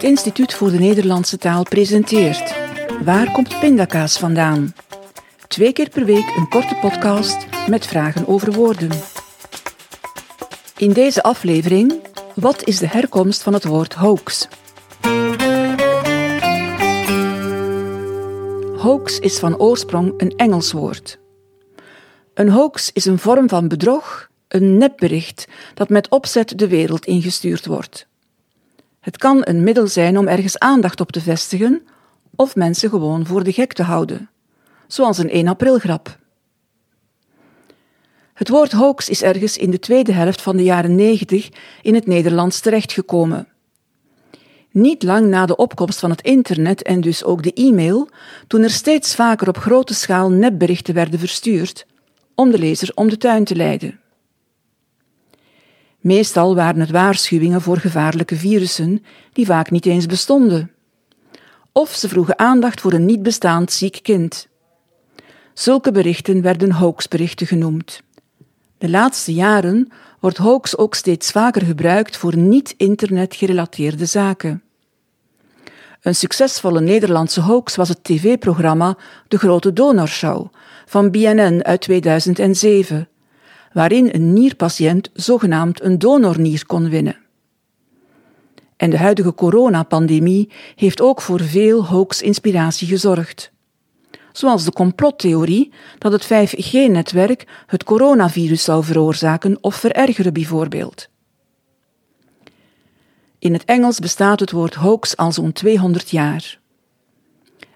Het Instituut voor de Nederlandse Taal presenteert Waar komt pindakaas vandaan? Twee keer per week een korte podcast met vragen over woorden. In deze aflevering, wat is de herkomst van het woord hoax? Hoax is van oorsprong een Engels woord. Een hoax is een vorm van bedrog, een nepbericht dat met opzet de wereld ingestuurd wordt. Het kan een middel zijn om ergens aandacht op te vestigen of mensen gewoon voor de gek te houden, zoals een 1 april grap. Het woord hoax is ergens in de tweede helft van de jaren 90 in het Nederlands terechtgekomen. Niet lang na de opkomst van het internet en dus ook de e-mail, toen er steeds vaker op grote schaal nepberichten werden verstuurd om de lezer om de tuin te leiden. Meestal waren het waarschuwingen voor gevaarlijke virussen die vaak niet eens bestonden. Of ze vroegen aandacht voor een niet bestaand ziek kind. Zulke berichten werden hoaxberichten genoemd. De laatste jaren wordt hoax ook steeds vaker gebruikt voor niet-internet gerelateerde zaken. Een succesvolle Nederlandse hoax was het tv-programma De Grote Donorshow van BNN uit 2007, waarin een nierpatiënt zogenaamd een donornier kon winnen. En de huidige coronapandemie heeft ook voor veel hoax-inspiratie gezorgd. Zoals de complottheorie dat het 5G-netwerk het coronavirus zou veroorzaken of verergeren, bijvoorbeeld. In het Engels bestaat het woord hoax al zo'n 200 jaar.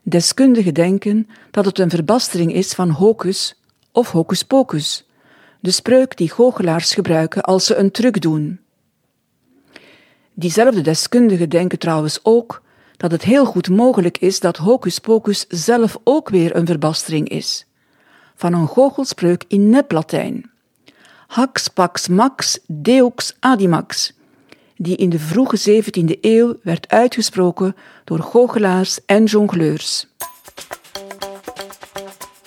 Deskundigen denken dat het een verbastering is van hocus of hocus pocus, de spreuk die goochelaars gebruiken als ze een truc doen. Diezelfde deskundigen denken trouwens ook dat het heel goed mogelijk is dat hocus pocus zelf ook weer een verbastering is, van een goochelspreuk in neplatijn. Hax pax max deux adimax, die in de vroege 17e eeuw werd uitgesproken door goochelaars en jongleurs.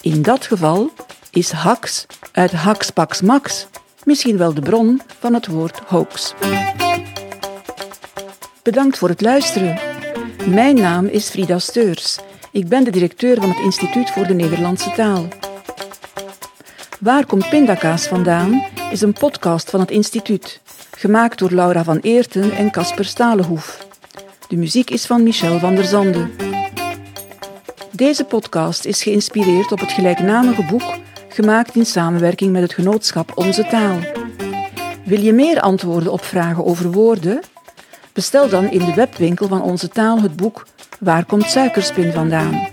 In dat geval is hax uit pax max misschien wel de bron van het woord hoax. Bedankt voor het luisteren. Mijn naam is Frida Steurs. Ik ben de directeur van het Instituut voor de Nederlandse Taal. Waar komt pindakaas vandaan is een podcast van het instituut, gemaakt door Laura van Eerten en Casper Stalenhoef. De muziek is van Michel van der Zande. Deze podcast is geïnspireerd op het gelijknamige boek, gemaakt in samenwerking met het genootschap Onze Taal. Wil je meer antwoorden op vragen over woorden? Bestel dan in de webwinkel van Onze Taal het boek Waar komt suikerspin vandaan?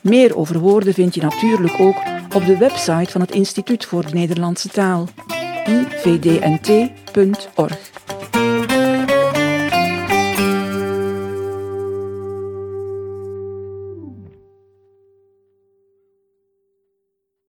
Meer over woorden vind je natuurlijk ook op de website van het Instituut voor de Nederlandse Taal, ivdnt.org.